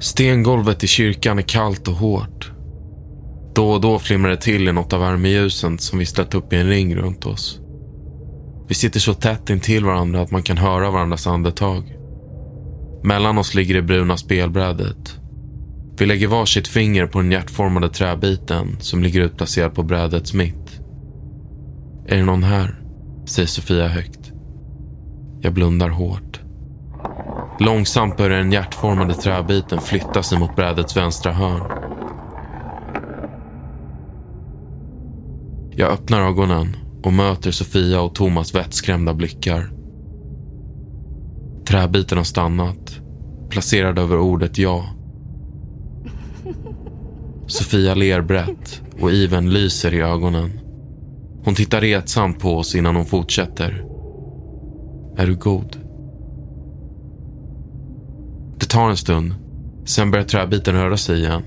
Stengolvet i kyrkan är kallt och hårt. Då och då flimrar det till i något av värmeljusen som visslat upp i en ring runt oss. Vi sitter så tätt intill varandra att man kan höra varandras andetag. Mellan oss ligger det bruna spelbrädet. Vi lägger varsitt finger på den hjärtformade träbiten som ligger utplacerad på brädets mitt. Är det någon här? säger Sofia högt. Jag blundar hårt. Långsamt börjar den hjärtformade träbiten flytta sig mot brädets vänstra hörn. Jag öppnar ögonen och möter Sofia och Thomas vettskrämda blickar. Träbiten har stannat, placerad över ordet ja. Sofia ler brett och iven lyser i ögonen. Hon tittar retsamt på oss innan hon fortsätter. Är du god? Det tar en stund. Sen börjar träbiten röra sig igen.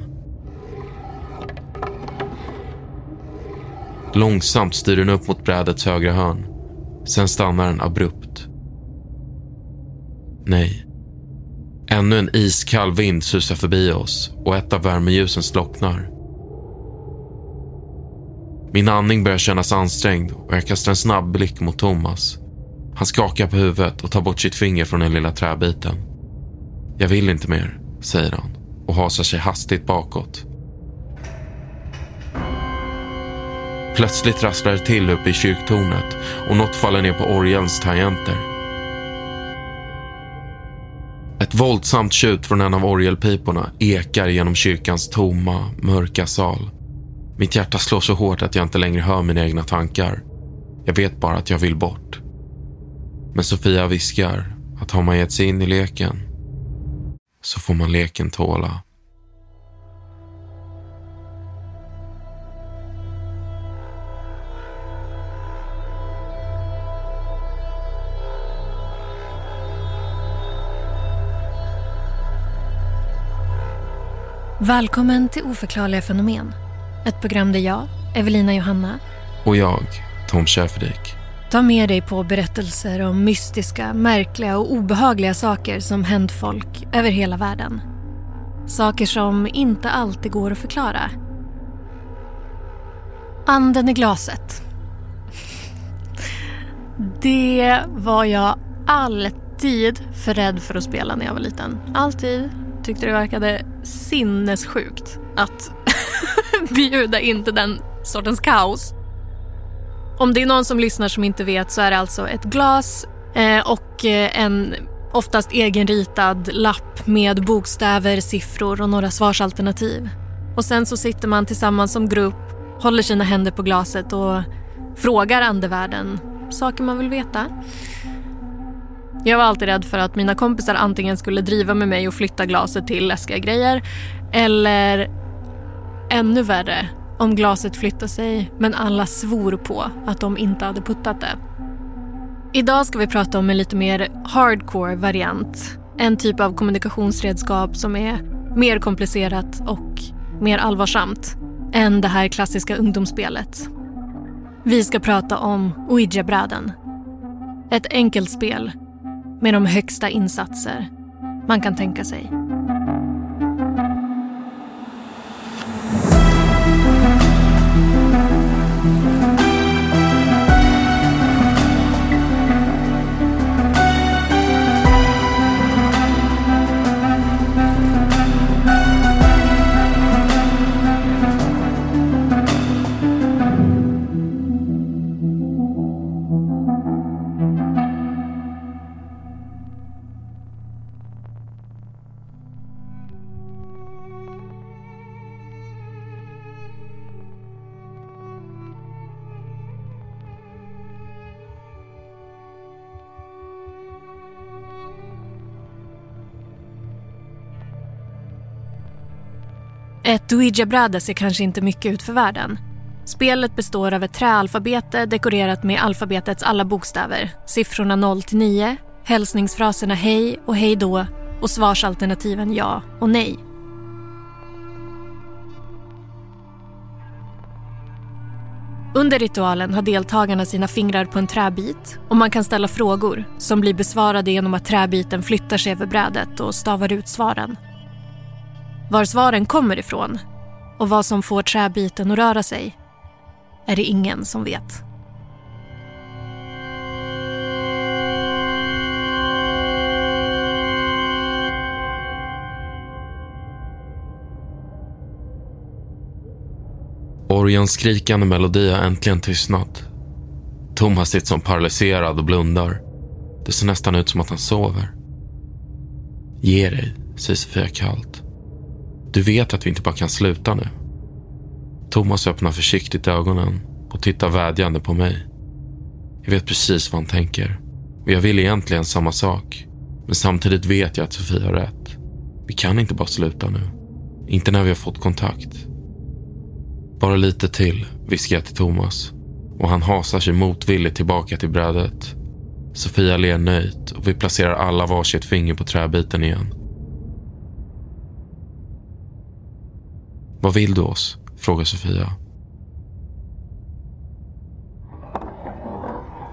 Långsamt styr den upp mot brädets högra hörn. Sen stannar den abrupt. Nej. Ännu en iskall vind susar förbi oss och ett av värmeljusen slocknar. Min andning börjar kännas ansträngd och jag kastar en snabb blick mot Thomas. Han skakar på huvudet och tar bort sitt finger från den lilla träbiten. Jag vill inte mer, säger han och hasar sig hastigt bakåt. Plötsligt rasslar det till uppe i kyrktornet och något faller ner på orgelns tangenter. Ett våldsamt tjut från en av orgelpiporna ekar genom kyrkans tomma, mörka sal. Mitt hjärta slår så hårt att jag inte längre hör mina egna tankar. Jag vet bara att jag vill bort. Men Sofia viskar att har man gett sig in i leken så får man leken tåla. Välkommen till Oförklarliga fenomen. Ett program där jag, Evelina Johanna, Och jag, Tom Schäferdik, tar med dig på berättelser om mystiska, märkliga och obehagliga saker som hänt folk över hela världen. Saker som inte alltid går att förklara. Anden i glaset. Det var jag alltid för rädd för att spela när jag var liten. Alltid tyckte det verkade sinnessjukt att bjuda in till den sortens kaos. Om det är någon som lyssnar som inte vet så är det alltså ett glas eh, och eh, en oftast egenritad lapp med bokstäver, siffror och några svarsalternativ. Och sen så sitter man tillsammans som grupp, håller sina händer på glaset och frågar andevärlden saker man vill veta. Jag var alltid rädd för att mina kompisar antingen skulle driva med mig och flytta glaset till läskiga grejer eller ännu värre om glaset flyttade sig men alla svor på att de inte hade puttat det. Idag ska vi prata om en lite mer hardcore variant. En typ av kommunikationsredskap som är mer komplicerat och mer allvarsamt än det här klassiska ungdomsspelet. Vi ska prata om Ouija-bräden. Ett enkelt spel med de högsta insatser man kan tänka sig. Ett ouija-bräde ser kanske inte mycket ut för världen. Spelet består av ett träalfabete dekorerat med alfabetets alla bokstäver. Siffrorna 0 till 9, hälsningsfraserna hej och hej då och svarsalternativen ja och nej. Under ritualen har deltagarna sina fingrar på en träbit och man kan ställa frågor som blir besvarade genom att träbiten flyttar sig över brädet och stavar ut svaren. Var svaren kommer ifrån och vad som får träbiten att röra sig är det ingen som vet. Orgens skrikande melodi har äntligen tystnat. Thomas sitter som paralyserad och blundar. Det ser nästan ut som att han sover. Ge dig, säger Sofia kallt. Du vet att vi inte bara kan sluta nu. Thomas öppnar försiktigt ögonen och tittar vädjande på mig. Jag vet precis vad han tänker. Och jag vill egentligen samma sak. Men samtidigt vet jag att Sofia har rätt. Vi kan inte bara sluta nu. Inte när vi har fått kontakt. Bara lite till, viskar jag till Thomas. Och han hasar sig motvilligt tillbaka till brädet. Sofia ler nöjt och vi placerar alla varsitt finger på träbiten igen. Vad vill du oss? frågar Sofia.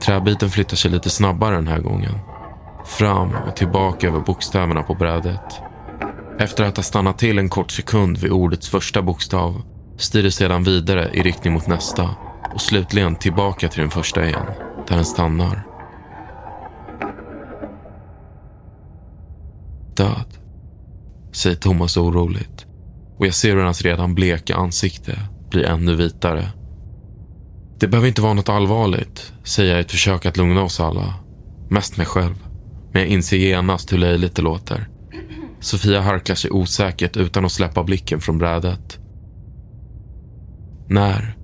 Träbiten flyttar sig lite snabbare den här gången. Fram och tillbaka över bokstäverna på brädet. Efter att ha stannat till en kort sekund vid ordets första bokstav styr det sedan vidare i riktning mot nästa och slutligen tillbaka till den första igen, där den stannar. Död, säger Thomas oroligt och jag ser hur hans redan bleka ansikte blir ännu vitare. Det behöver inte vara något allvarligt, säger jag i ett försök att lugna oss alla. Mest mig själv. Men jag inser genast hur löjligt det låter. Sofia harklar sig osäkert utan att släppa blicken från brädet. När?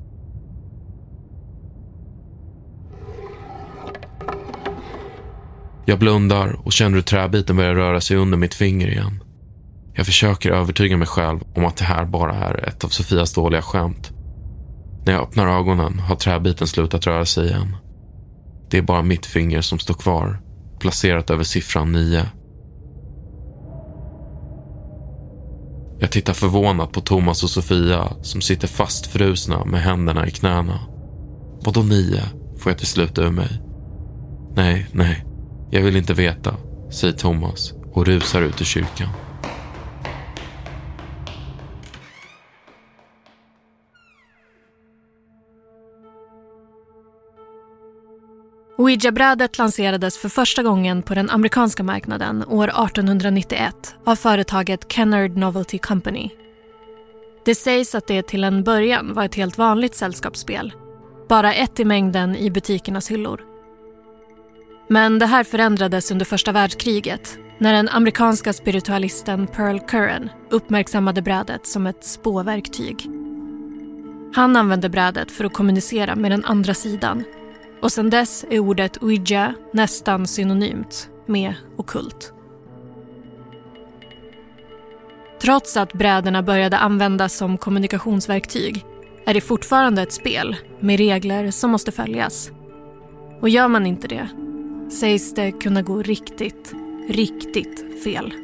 Jag blundar och känner hur träbiten börjar röra sig under mitt finger igen. Jag försöker övertyga mig själv om att det här bara är ett av Sofias dåliga skämt. När jag öppnar ögonen har träbiten slutat röra sig igen. Det är bara mitt finger som står kvar, placerat över siffran 9. Jag tittar förvånat på Thomas och Sofia som sitter fastfrusna med händerna i knäna. Vadå nio? får jag till slut ur mig. Nej, nej, jag vill inte veta, säger Thomas och rusar ut ur kyrkan. Ouija-brädet lanserades för första gången på den amerikanska marknaden år 1891 av företaget Kennard Novelty Company. Det sägs att det till en början var ett helt vanligt sällskapsspel. Bara ett i mängden i butikernas hyllor. Men det här förändrades under första världskriget när den amerikanska spiritualisten Pearl Curran uppmärksammade brädet som ett spåverktyg. Han använde brädet för att kommunicera med den andra sidan och sedan dess är ordet ouija nästan synonymt med okult. Trots att bräderna började användas som kommunikationsverktyg är det fortfarande ett spel med regler som måste följas. Och gör man inte det sägs det kunna gå riktigt, riktigt fel.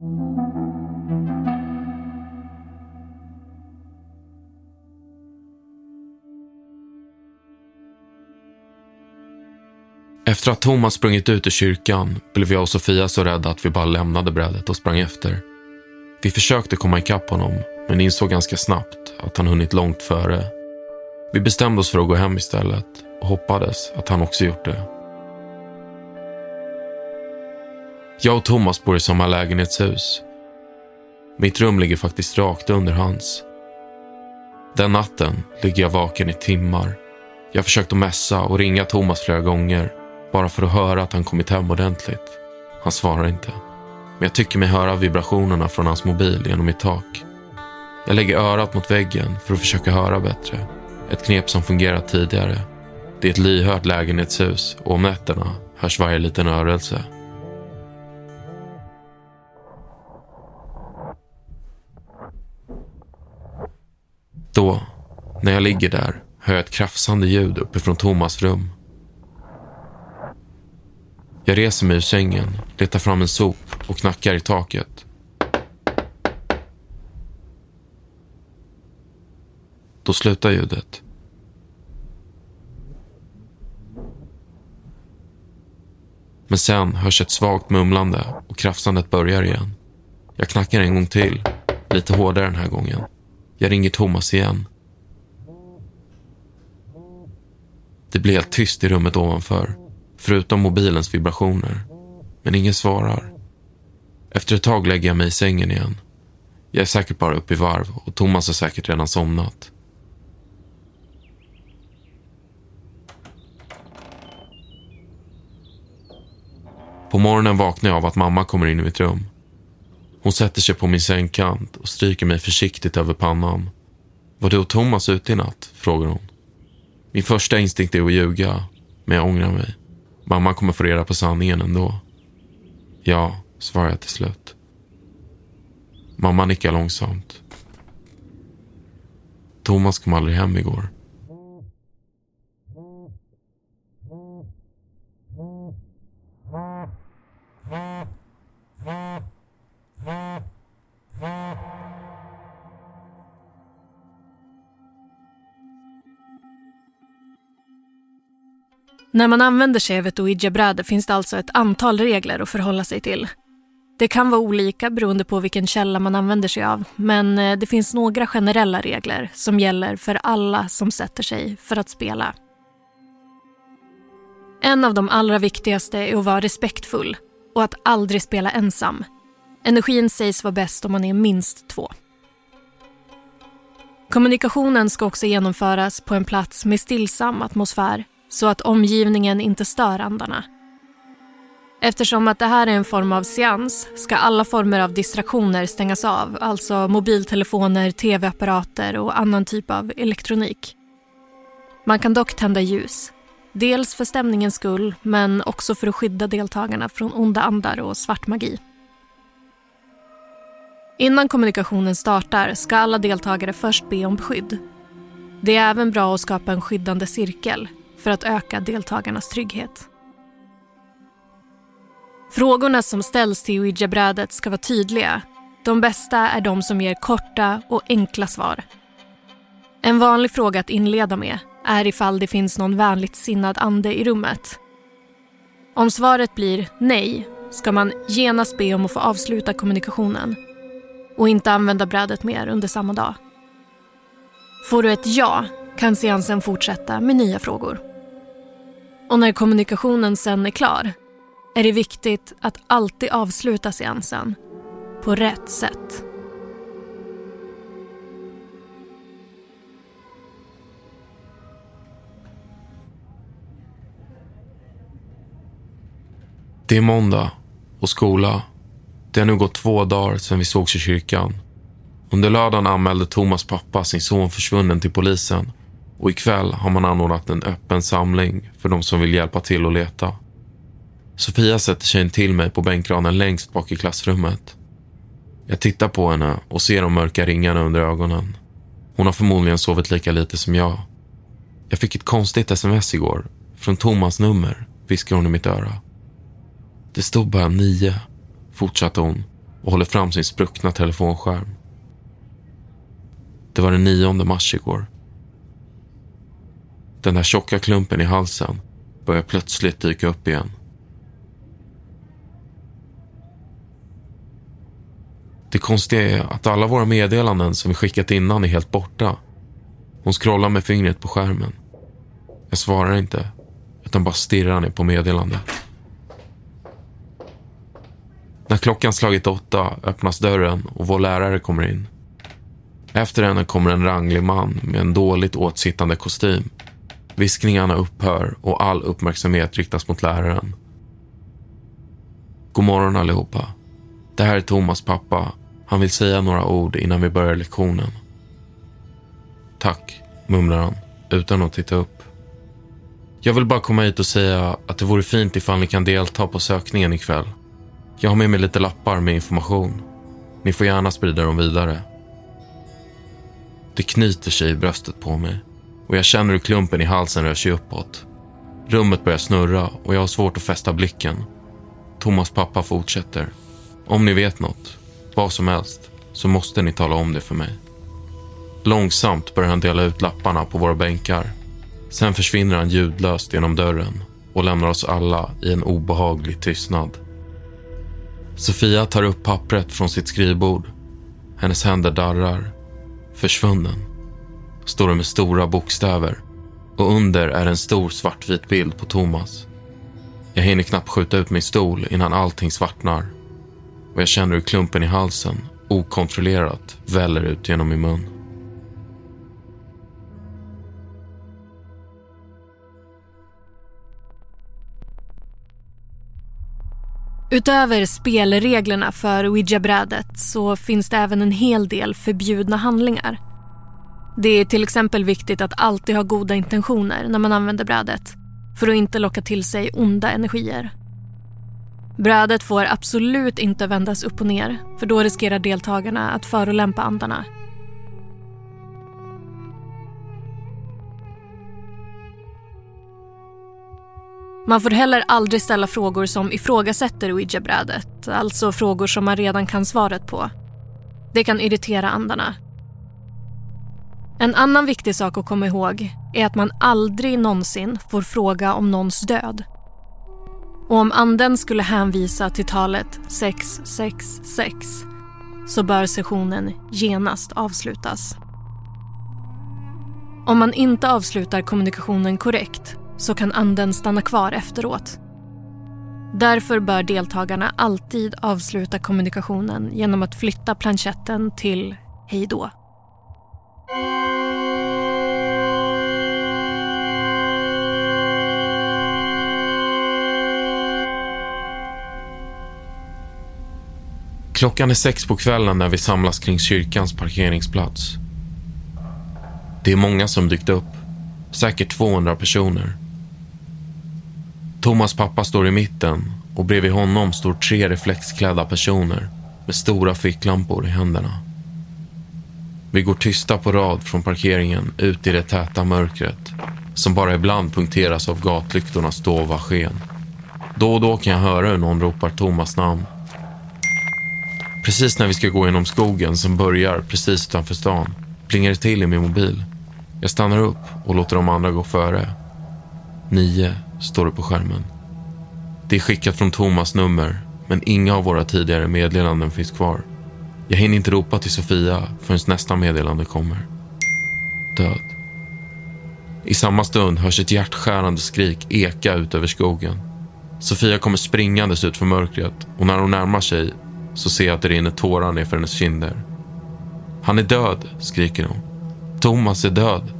Efter att Thomas sprungit ut ur kyrkan blev jag och Sofia så rädda att vi bara lämnade brädet och sprang efter. Vi försökte komma ikapp honom, men insåg ganska snabbt att han hunnit långt före. Vi bestämde oss för att gå hem istället och hoppades att han också gjort det. Jag och Thomas bor i samma lägenhetshus. Mitt rum ligger faktiskt rakt under hans. Den natten ligger jag vaken i timmar. Jag försökte mässa och ringa Thomas flera gånger bara för att höra att han kommit hem ordentligt. Han svarar inte. Men jag tycker mig höra vibrationerna från hans mobil genom mitt tak. Jag lägger örat mot väggen för att försöka höra bättre. Ett knep som fungerat tidigare. Det är ett lyhört lägenhetshus och om nätterna hörs varje liten rörelse. Då, när jag ligger där, hör jag ett krafsande ljud uppifrån Thomas rum. Jag reser mig ur sängen, letar fram en sop och knackar i taket. Då slutar ljudet. Men sen hörs ett svagt mumlande och krafsandet börjar igen. Jag knackar en gång till, lite hårdare den här gången. Jag ringer Thomas igen. Det blir helt tyst i rummet ovanför, förutom mobilens vibrationer. Men ingen svarar. Efter ett tag lägger jag mig i sängen igen. Jag är säkert bara uppe i varv och Thomas har säkert redan somnat. På morgonen vaknar jag av att mamma kommer in i mitt rum. Hon sätter sig på min sängkant och stryker mig försiktigt över pannan. Var du och Thomas ute i natt? frågar hon. Min första instinkt är att ljuga, men jag ångrar mig. Mamma kommer få reda på sanningen ändå. Ja, svarar jag till slut. Mamma nickar långsamt. Thomas kom aldrig hem igår. Mm. När man använder sig av ett ouija-bräde finns det alltså ett antal regler att förhålla sig till. Det kan vara olika beroende på vilken källa man använder sig av men eh, det finns några generella regler som gäller för alla som sätter sig för att spela. En av de allra viktigaste är att vara respektfull och att aldrig spela ensam. Energin sägs vara bäst om man är minst två. Kommunikationen ska också genomföras på en plats med stillsam atmosfär så att omgivningen inte stör andarna. Eftersom att det här är en form av seans ska alla former av distraktioner stängas av, alltså mobiltelefoner, tv-apparater och annan typ av elektronik. Man kan dock tända ljus. Dels för stämningens skull, men också för att skydda deltagarna från onda andar och svart magi. Innan kommunikationen startar ska alla deltagare först be om beskydd. Det är även bra att skapa en skyddande cirkel för att öka deltagarnas trygghet. Frågorna som ställs till ouija-brädet ska vara tydliga. De bästa är de som ger korta och enkla svar. En vanlig fråga att inleda med är ifall det finns någon vänligt sinnad ande i rummet. Om svaret blir nej ska man genast be om att få avsluta kommunikationen och inte använda brädet mer under samma dag. Får du ett ja kan seansen fortsätta med nya frågor. Och när kommunikationen sen är klar är det viktigt att alltid avsluta seansen på rätt sätt. Det är måndag och skola. Det har nu gått två dagar sedan vi sågs i kyrkan. Under lördagen anmälde Thomas pappa sin son försvunnen till polisen och ikväll har man anordnat en öppen samling för de som vill hjälpa till att leta. Sofia sätter sig in till mig på bänkraden längst bak i klassrummet. Jag tittar på henne och ser de mörka ringarna under ögonen. Hon har förmodligen sovit lika lite som jag. Jag fick ett konstigt sms igår. Från Thomas nummer, viskar hon i mitt öra. Det stod bara nio, fortsatte hon och håller fram sin spruckna telefonskärm. Det var den 9 mars igår. Den där tjocka klumpen i halsen börjar plötsligt dyka upp igen. Det konstiga är att alla våra meddelanden som vi skickat innan är helt borta. Hon scrollar med fingret på skärmen. Jag svarar inte, utan bara stirrar ner på meddelandet. När klockan slagit åtta öppnas dörren och vår lärare kommer in. Efter henne kommer en ranglig man med en dåligt åtsittande kostym. Viskningarna upphör och all uppmärksamhet riktas mot läraren. God morgon allihopa. Det här är Thomas pappa. Han vill säga några ord innan vi börjar lektionen. Tack, mumlar han utan att titta upp. Jag vill bara komma hit och säga att det vore fint ifall ni kan delta på sökningen ikväll. Jag har med mig lite lappar med information. Ni får gärna sprida dem vidare. Det knyter sig i bröstet på mig och jag känner hur klumpen i halsen rör sig uppåt. Rummet börjar snurra och jag har svårt att fästa blicken. Thomas pappa fortsätter. Om ni vet något, vad som helst, så måste ni tala om det för mig. Långsamt börjar han dela ut lapparna på våra bänkar. Sen försvinner han ljudlöst genom dörren och lämnar oss alla i en obehaglig tystnad. Sofia tar upp pappret från sitt skrivbord. Hennes händer darrar. Försvunnen, står det med stora bokstäver och under är en stor svartvit bild på Thomas. Jag hinner knappt skjuta ut min stol innan allting svartnar och jag känner hur klumpen i halsen okontrollerat väller ut genom min mun. Utöver spelreglerna för ouija-brädet så finns det även en hel del förbjudna handlingar. Det är till exempel viktigt att alltid ha goda intentioner när man använder brädet för att inte locka till sig onda energier. Brädet får absolut inte vändas upp och ner för då riskerar deltagarna att förolämpa andarna. Man får heller aldrig ställa frågor som ifrågasätter ouija-brädet, alltså frågor som man redan kan svaret på. Det kan irritera andarna. En annan viktig sak att komma ihåg är att man aldrig någonsin får fråga om någons död. Och om anden skulle hänvisa till talet 666 så bör sessionen genast avslutas. Om man inte avslutar kommunikationen korrekt så kan anden stanna kvar efteråt. Därför bör deltagarna alltid avsluta kommunikationen genom att flytta planchetten till hej då. Klockan är sex på kvällen när vi samlas kring kyrkans parkeringsplats. Det är många som dykt upp. Säkert 200 personer. Thomas pappa står i mitten och bredvid honom står tre reflexklädda personer med stora ficklampor i händerna. Vi går tysta på rad från parkeringen ut i det täta mörkret som bara ibland punkteras av gatlyktornas dova sken. Då och då kan jag höra hur någon ropar Thomas namn. Precis när vi ska gå genom skogen som börjar precis utanför stan plingar det till i min mobil. Jag stannar upp och låter de andra gå före. Nio står det på skärmen. Det är skickat från Thomas nummer, men inga av våra tidigare meddelanden finns kvar. Jag hinner inte ropa till Sofia förrän nästa meddelande kommer. Död. I samma stund hörs ett hjärtskärande skrik eka ut över skogen. Sofia kommer springandes ut för mörkret och när hon närmar sig så ser jag att det rinner tårar ner för hennes kinder. Han är död, skriker hon. Thomas är död.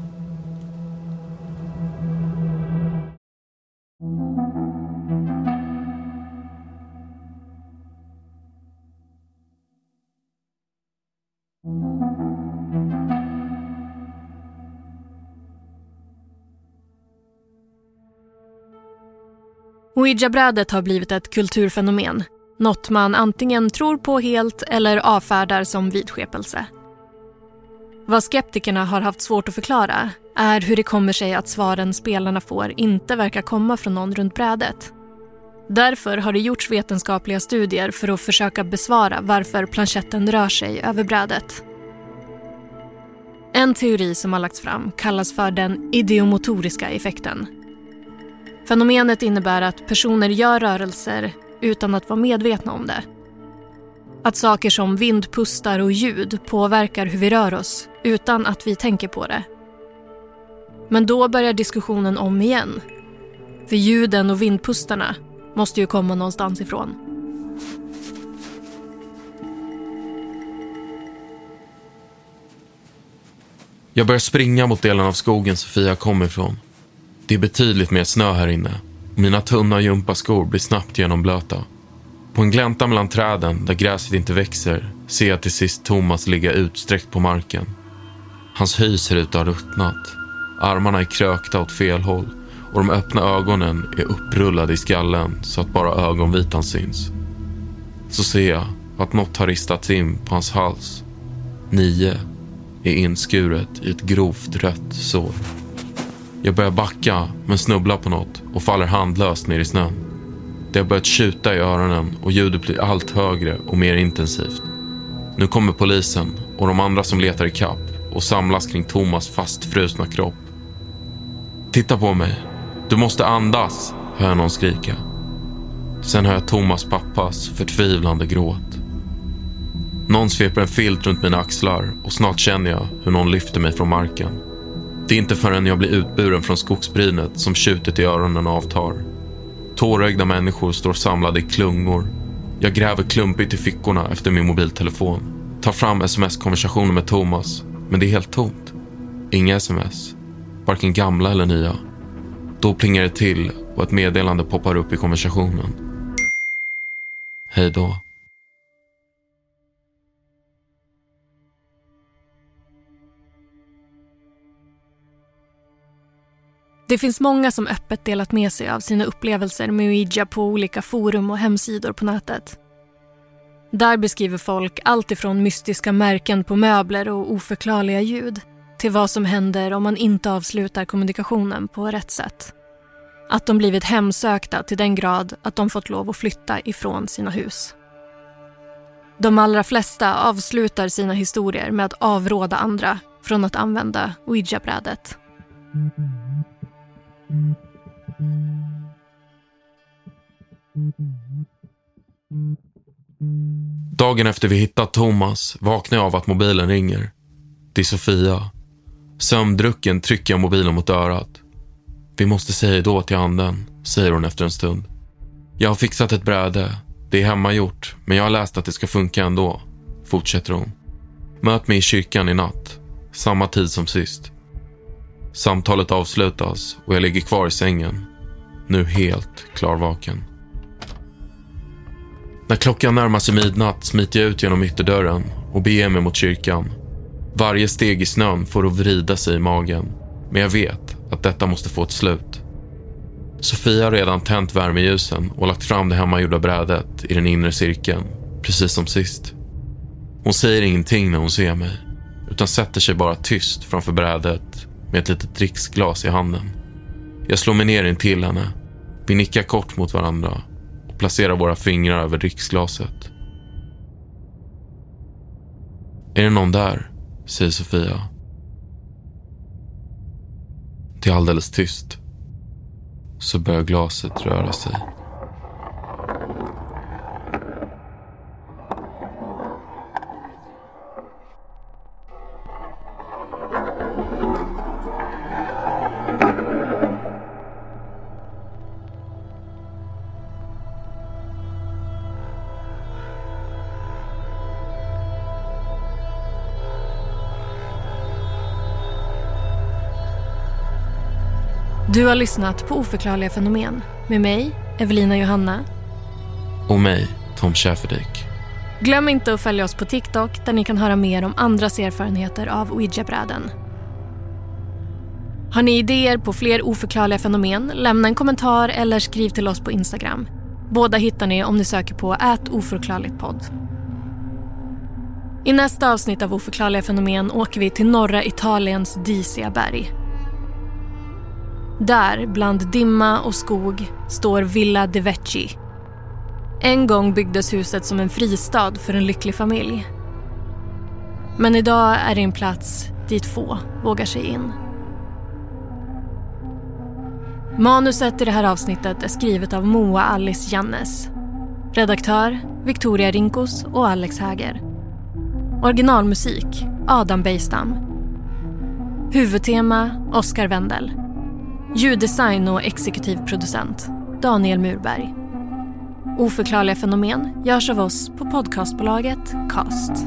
Ouija-brädet har blivit ett kulturfenomen. Något man antingen tror på helt eller avfärdar som vidskepelse. Vad skeptikerna har haft svårt att förklara är hur det kommer sig att svaren spelarna får inte verkar komma från någon runt brädet. Därför har det gjorts vetenskapliga studier för att försöka besvara varför planchetten rör sig över brädet. En teori som har lagts fram kallas för den ideomotoriska effekten. Fenomenet innebär att personer gör rörelser utan att vara medvetna om det. Att saker som vindpustar och ljud påverkar hur vi rör oss utan att vi tänker på det. Men då börjar diskussionen om igen. För ljuden och vindpustarna måste ju komma någonstans ifrån. Jag börjar springa mot delen av skogen Sofia kom ifrån. Det är betydligt mer snö här inne. Mina tunna gympaskor blir snabbt genomblöta. På en glänta mellan träden, där gräset inte växer, ser jag till sist Thomas ligga utsträckt på marken. Hans hy ser ut att ha ruttnat. Armarna är krökta åt fel håll och de öppna ögonen är upprullade i skallen så att bara ögonvitan syns. Så ser jag att något har ristats in på hans hals. Nio är inskuret i ett grovt rött sår. Jag börjar backa men snubblar på något och faller handlöst ner i snön. Det har börjat tjuta i öronen och ljudet blir allt högre och mer intensivt. Nu kommer polisen och de andra som letar i kapp och samlas kring Thomas fastfrusna kropp. Titta på mig. Du måste andas, hör jag någon skrika. Sen hör jag Thomas pappas förtvivlande gråt. Någon sveper en filt runt mina axlar och snart känner jag hur någon lyfter mig från marken. Det är inte förrän jag blir utburen från skogsbrynet som tjutet i öronen avtar. Tårögda människor står samlade i klungor. Jag gräver klumpigt i fickorna efter min mobiltelefon. Tar fram sms-konversationer med Thomas, men det är helt tomt. Inga sms. Varken gamla eller nya. Då plingar det till och ett meddelande poppar upp i konversationen. Hej då. Det finns många som öppet delat med sig av sina upplevelser med Ouija på olika forum och hemsidor på nätet. Där beskriver folk allt ifrån mystiska märken på möbler och oförklarliga ljud till vad som händer om man inte avslutar kommunikationen på rätt sätt. Att de blivit hemsökta till den grad att de fått lov att flytta ifrån sina hus. De allra flesta avslutar sina historier med att avråda andra från att använda Ouija-brädet. Dagen efter vi hittat Thomas vaknar jag av att mobilen ringer. Det är Sofia. Sömndrucken trycker jag mobilen mot örat. Vi måste säga då till anden, säger hon efter en stund. Jag har fixat ett bräde. Det är hemmagjort, men jag har läst att det ska funka ändå, fortsätter hon. Möt mig i kyrkan i natt, samma tid som sist. Samtalet avslutas och jag ligger kvar i sängen. Nu helt klarvaken. När klockan närmar sig midnatt smiter jag ut genom ytterdörren och beger mig mot kyrkan. Varje steg i snön får att vrida sig i magen. Men jag vet att detta måste få ett slut. Sofia har redan tänt värmeljusen och lagt fram det hemmagjorda brädet i den inre cirkeln, precis som sist. Hon säger ingenting när hon ser mig, utan sätter sig bara tyst framför brädet med ett litet dricksglas i handen. Jag slår mig ner intill henne. Vi nickar kort mot varandra placerar våra fingrar över dricksglaset. Är det någon där? säger Sofia. Det är alldeles tyst. Så börjar glaset röra sig. Har lyssnat på Oförklarliga fenomen med mig, Evelina Johanna. Och mig, Tom Schäferdik. Glöm inte att följa oss på TikTok där ni kan höra mer om andras erfarenheter av ouija-bräden. Har ni idéer på fler oförklarliga fenomen? Lämna en kommentar eller skriv till oss på Instagram. Båda hittar ni om ni söker på ät oförklarligt podd. I nästa avsnitt av Oförklarliga fenomen åker vi till norra Italiens disiga berg. Där, bland dimma och skog, står Villa de Vecchi. En gång byggdes huset som en fristad för en lycklig familj. Men idag är det en plats dit få vågar sig in. Manuset i det här avsnittet är skrivet av Moa Alice Jannes. Redaktör Victoria Rinkos och Alex Häger. Originalmusik Adam Bejstam. Huvudtema Oscar Wendel. Ljuddesign och exekutiv producent Daniel Murberg. Oförklarliga fenomen görs av oss på podcastbolaget Cast.